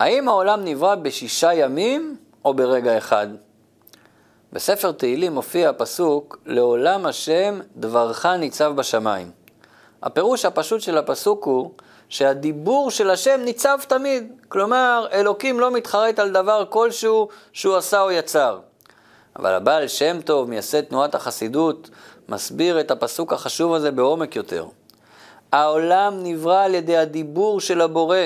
האם העולם נברא בשישה ימים או ברגע אחד? בספר תהילים מופיע הפסוק, לעולם השם דברך ניצב בשמיים. הפירוש הפשוט של הפסוק הוא שהדיבור של השם ניצב תמיד. כלומר, אלוקים לא מתחרט על דבר כלשהו שהוא עשה או יצר. אבל הבעל שם טוב, מייסד תנועת החסידות, מסביר את הפסוק החשוב הזה בעומק יותר. העולם נברא על ידי הדיבור של הבורא.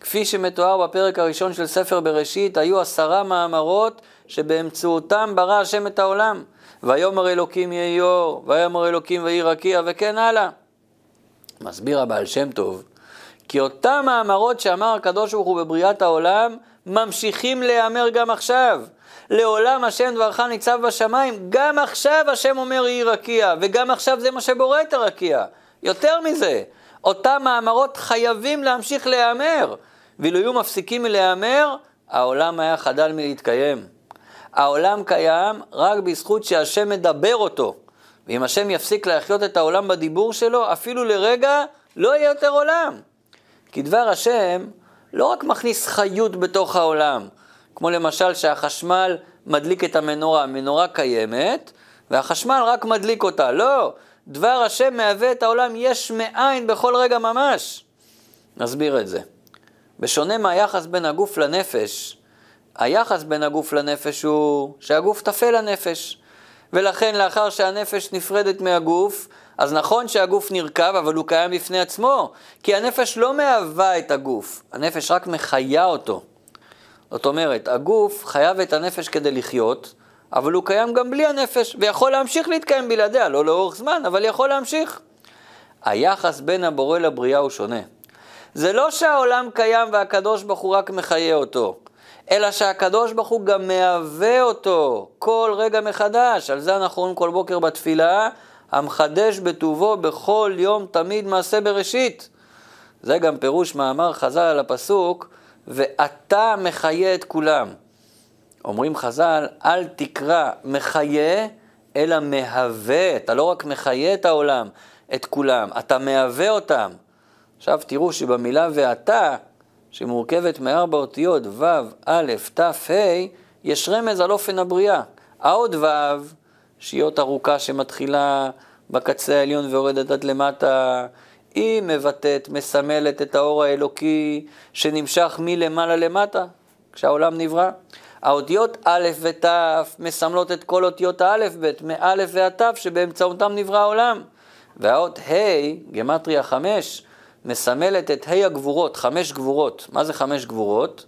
כפי שמתואר בפרק הראשון של ספר בראשית, היו עשרה מאמרות שבאמצעותם ברא השם את העולם. ויאמר אלוקים יהי אור, ויאמר אלוקים ויהי רקיע, וכן הלאה. מסביר הבעל שם טוב, כי אותם מאמרות שאמר הקדוש ברוך הוא בבריאת העולם, ממשיכים להיאמר גם עכשיו. לעולם השם דברך ניצב בשמיים, גם עכשיו השם אומר יהי רקיע, וגם עכשיו זה מה שבורא את הרקיע. יותר מזה, אותם מאמרות חייבים להמשיך להיאמר, ואילו היו מפסיקים מלהיאמר, העולם היה חדל מלהתקיים. העולם קיים רק בזכות שהשם מדבר אותו. ואם השם יפסיק להחיות את העולם בדיבור שלו, אפילו לרגע לא יהיה יותר עולם. כי דבר השם לא רק מכניס חיות בתוך העולם, כמו למשל שהחשמל מדליק את המנורה, המנורה קיימת, והחשמל רק מדליק אותה. לא, דבר השם מהווה את העולם יש מאין בכל רגע ממש. נסביר את זה. בשונה מהיחס בין הגוף לנפש, היחס בין הגוף לנפש הוא שהגוף טפל לנפש. ולכן לאחר שהנפש נפרדת מהגוף, אז נכון שהגוף נרקב, אבל הוא קיים בפני עצמו, כי הנפש לא מהווה את הגוף, הנפש רק מחיה אותו. זאת אומרת, הגוף חייב את הנפש כדי לחיות, אבל הוא קיים גם בלי הנפש, ויכול להמשיך להתקיים בלעדיה, לא לאורך זמן, אבל יכול להמשיך. היחס בין הבורא לבריאה הוא שונה. זה לא שהעולם קיים והקדוש ברוך הוא רק מחיה אותו, אלא שהקדוש ברוך הוא גם מהווה אותו כל רגע מחדש. על זה אנחנו אומרים כל בוקר בתפילה, המחדש בטובו בכל יום תמיד מעשה בראשית. זה גם פירוש מאמר חז"ל על הפסוק, ואתה מחיה את כולם. אומרים חז"ל, אל תקרא מחיה, אלא מהווה. אתה לא רק מחיה את העולם, את כולם, אתה מהווה אותם. עכשיו תראו שבמילה ואתה, שמורכבת מארבע אותיות ו', א', ת', ה', יש רמז על אופן הבריאה. העוד ו', שהיא אות ארוכה שמתחילה בקצה העליון ויורדת עד למטה, היא מבטאת, מסמלת את האור האלוקי שנמשך מלמעלה למטה, כשהעולם נברא. האותיות א' ות' מסמלות את כל אותיות האלף ב', מא' ועד ת' שבאמצעותם נברא העולם. והאות ה', גמטריה חמש, מסמלת את ה' הגבורות, חמש גבורות. מה זה חמש גבורות?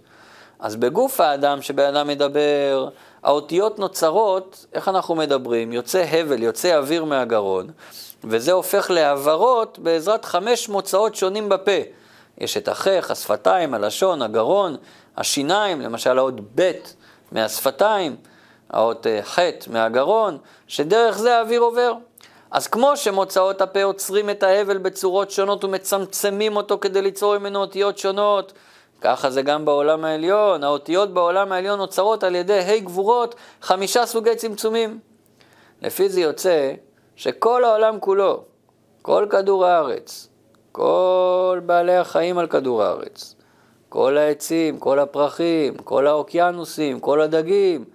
אז בגוף האדם, שבן אדם מדבר, האותיות נוצרות, איך אנחנו מדברים? יוצא הבל, יוצא אוויר מהגרון, וזה הופך להברות בעזרת חמש מוצאות שונים בפה. יש את החך, השפתיים, הלשון, הגרון, השיניים, למשל האות ב' מהשפתיים, האות אה, ח' מהגרון, שדרך זה האוויר עובר. אז כמו שמוצאות הפה עוצרים את ההבל בצורות שונות ומצמצמים אותו כדי ליצור ממנו אותיות שונות, ככה זה גם בעולם העליון. האותיות בעולם העליון נוצרות על ידי ה' גבורות, חמישה סוגי צמצומים. לפי זה יוצא שכל העולם כולו, כל כדור הארץ, כל בעלי החיים על כדור הארץ, כל העצים, כל הפרחים, כל האוקיינוסים, כל הדגים,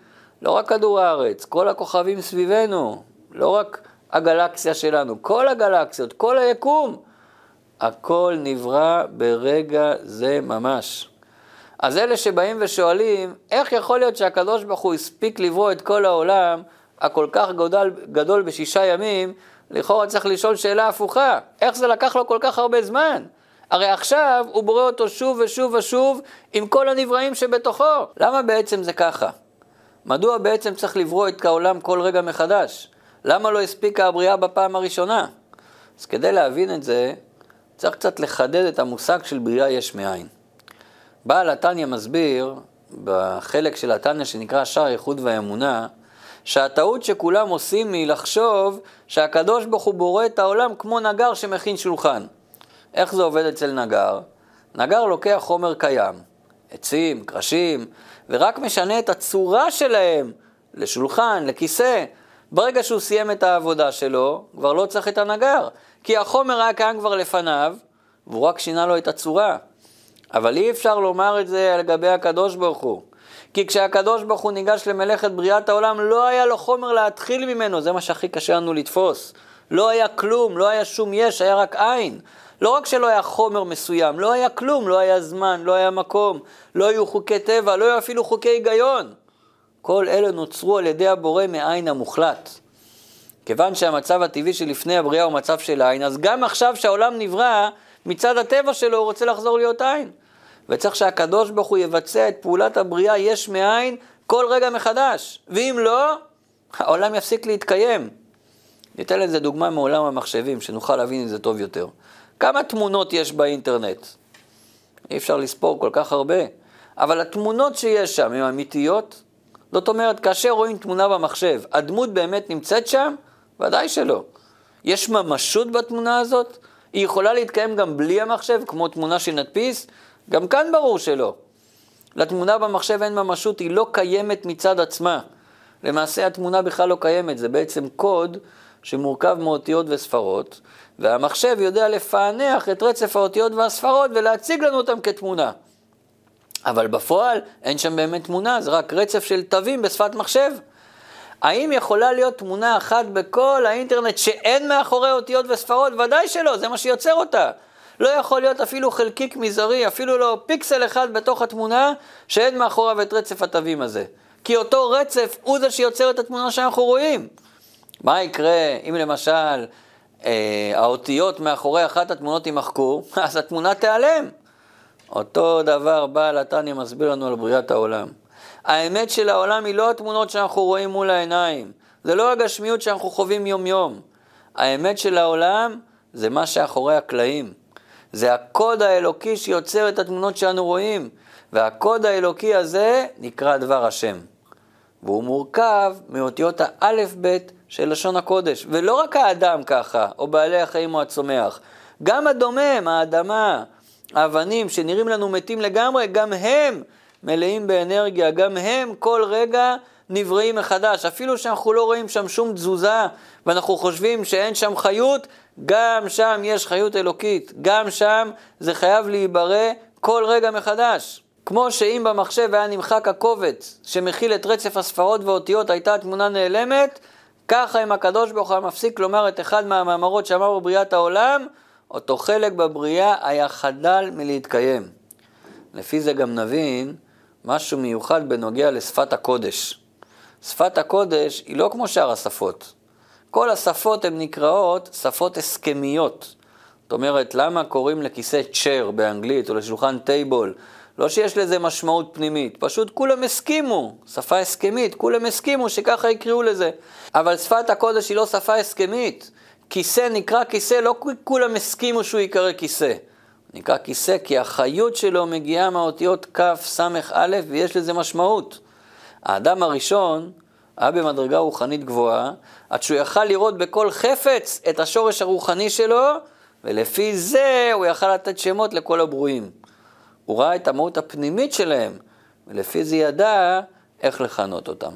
לא רק כדור הארץ, כל הכוכבים סביבנו, לא רק הגלקסיה שלנו, כל הגלקסיות, כל היקום, הכל נברא ברגע זה ממש. אז אלה שבאים ושואלים, איך יכול להיות שהקדוש ברוך הוא הספיק לברוא את כל העולם הכל כך גדול, גדול בשישה ימים, לכאורה צריך לשאול שאלה הפוכה, איך זה לקח לו כל כך הרבה זמן? הרי עכשיו הוא בורא אותו שוב ושוב ושוב עם כל הנבראים שבתוכו. למה בעצם זה ככה? מדוע בעצם צריך לברוא את העולם כל רגע מחדש? למה לא הספיקה הבריאה בפעם הראשונה? אז כדי להבין את זה, צריך קצת לחדד את המושג של בריאה יש מאין. בעל התניא מסביר, בחלק של התניא שנקרא שער איחוד והאמונה, שהטעות שכולם עושים היא לחשוב שהקדוש ברוך הוא בורא את העולם כמו נגר שמכין שולחן. איך זה עובד אצל נגר? נגר לוקח חומר קיים, עצים, קרשים, ורק משנה את הצורה שלהם לשולחן, לכיסא. ברגע שהוא סיים את העבודה שלו, כבר לא צריך את הנגר, כי החומר היה קיים כבר לפניו, והוא רק שינה לו את הצורה. אבל אי אפשר לומר את זה לגבי הקדוש ברוך הוא. כי כשהקדוש ברוך הוא ניגש למלאכת בריאת העולם, לא היה לו חומר להתחיל ממנו, זה מה שהכי קשה לנו לתפוס. לא היה כלום, לא היה שום יש, היה רק עין. לא רק שלא היה חומר מסוים, לא היה כלום, לא היה זמן, לא היה מקום, לא היו חוקי טבע, לא היו אפילו חוקי היגיון. כל אלה נוצרו על ידי הבורא מעין המוחלט. כיוון שהמצב הטבעי שלפני הבריאה הוא מצב של עין, אז גם עכשיו שהעולם נברא, מצד הטבע שלו הוא רוצה לחזור להיות עין. וצריך שהקדוש ברוך הוא יבצע את פעולת הבריאה יש מאין כל רגע מחדש. ואם לא, העולם יפסיק להתקיים. ניתן לזה דוגמה מעולם המחשבים, שנוכל להבין את זה טוב יותר. כמה תמונות יש באינטרנט? אי אפשר לספור כל כך הרבה, אבל התמונות שיש שם הן אמיתיות? זאת אומרת, כאשר רואים תמונה במחשב, הדמות באמת נמצאת שם? ודאי שלא. יש ממשות בתמונה הזאת? היא יכולה להתקיים גם בלי המחשב, כמו תמונה שנדפיס? גם כאן ברור שלא. לתמונה במחשב אין ממשות, היא לא קיימת מצד עצמה. למעשה התמונה בכלל לא קיימת, זה בעצם קוד שמורכב מאותיות וספרות, והמחשב יודע לפענח את רצף האותיות והספרות ולהציג לנו אותם כתמונה. אבל בפועל אין שם באמת תמונה, זה רק רצף של תווים בשפת מחשב. האם יכולה להיות תמונה אחת בכל האינטרנט שאין מאחורי אותיות וספרות? ודאי שלא, זה מה שיוצר אותה. לא יכול להיות אפילו חלקיק מזערי, אפילו לא פיקסל אחד בתוך התמונה, שאין מאחוריו את רצף התווים הזה. כי אותו רצף הוא זה שיוצר את התמונה שאנחנו רואים. מה יקרה אם למשל האותיות מאחורי אחת התמונות יימחקו, אז התמונה תיעלם. אותו דבר בעל התניא מסביר לנו על בריאת העולם. האמת של העולם היא לא התמונות שאנחנו רואים מול העיניים, זה לא הגשמיות שאנחנו חווים יום-יום. האמת של העולם זה מה שאחורי הקלעים. זה הקוד האלוקי שיוצר את התמונות שאנו רואים, והקוד האלוקי הזה נקרא דבר השם. והוא מורכב מאותיות האלף-בית של לשון הקודש. ולא רק האדם ככה, או בעלי החיים או הצומח. גם הדומם, האדמה, האבנים שנראים לנו מתים לגמרי, גם הם מלאים באנרגיה, גם הם כל רגע נבראים מחדש. אפילו שאנחנו לא רואים שם שום תזוזה, ואנחנו חושבים שאין שם חיות, גם שם יש חיות אלוקית. גם שם זה חייב להיברא כל רגע מחדש. כמו שאם במחשב היה נמחק הקובץ שמכיל את רצף הספרות והאותיות, הייתה התמונה נעלמת, ככה אם הקדוש ברוך הוא מפסיק לומר את אחד מהמאמרות שאמר בבריאת העולם, אותו חלק בבריאה היה חדל מלהתקיים. לפי זה גם נבין משהו מיוחד בנוגע לשפת הקודש. שפת הקודש היא לא כמו שאר השפות. כל השפות הן נקראות שפות הסכמיות. זאת אומרת, למה קוראים לכיסא צ'ר באנגלית או לשולחן טייבול לא שיש לזה משמעות פנימית, פשוט כולם הסכימו, שפה הסכמית, כולם הסכימו שככה יקראו לזה. אבל שפת הקודש היא לא שפה הסכמית. כיסא נקרא כיסא, לא כולם הסכימו שהוא ייקרא כיסא. נקרא כיסא כי החיות שלו מגיעה מהאותיות כ', ס', א', ויש לזה משמעות. האדם הראשון היה במדרגה רוחנית גבוהה, עד שהוא יכל לראות בכל חפץ את השורש הרוחני שלו, ולפי זה הוא יכל לתת שמות לכל הברואים. הוא ראה את המהות הפנימית שלהם, ולפי זה ידע איך לכנות אותם.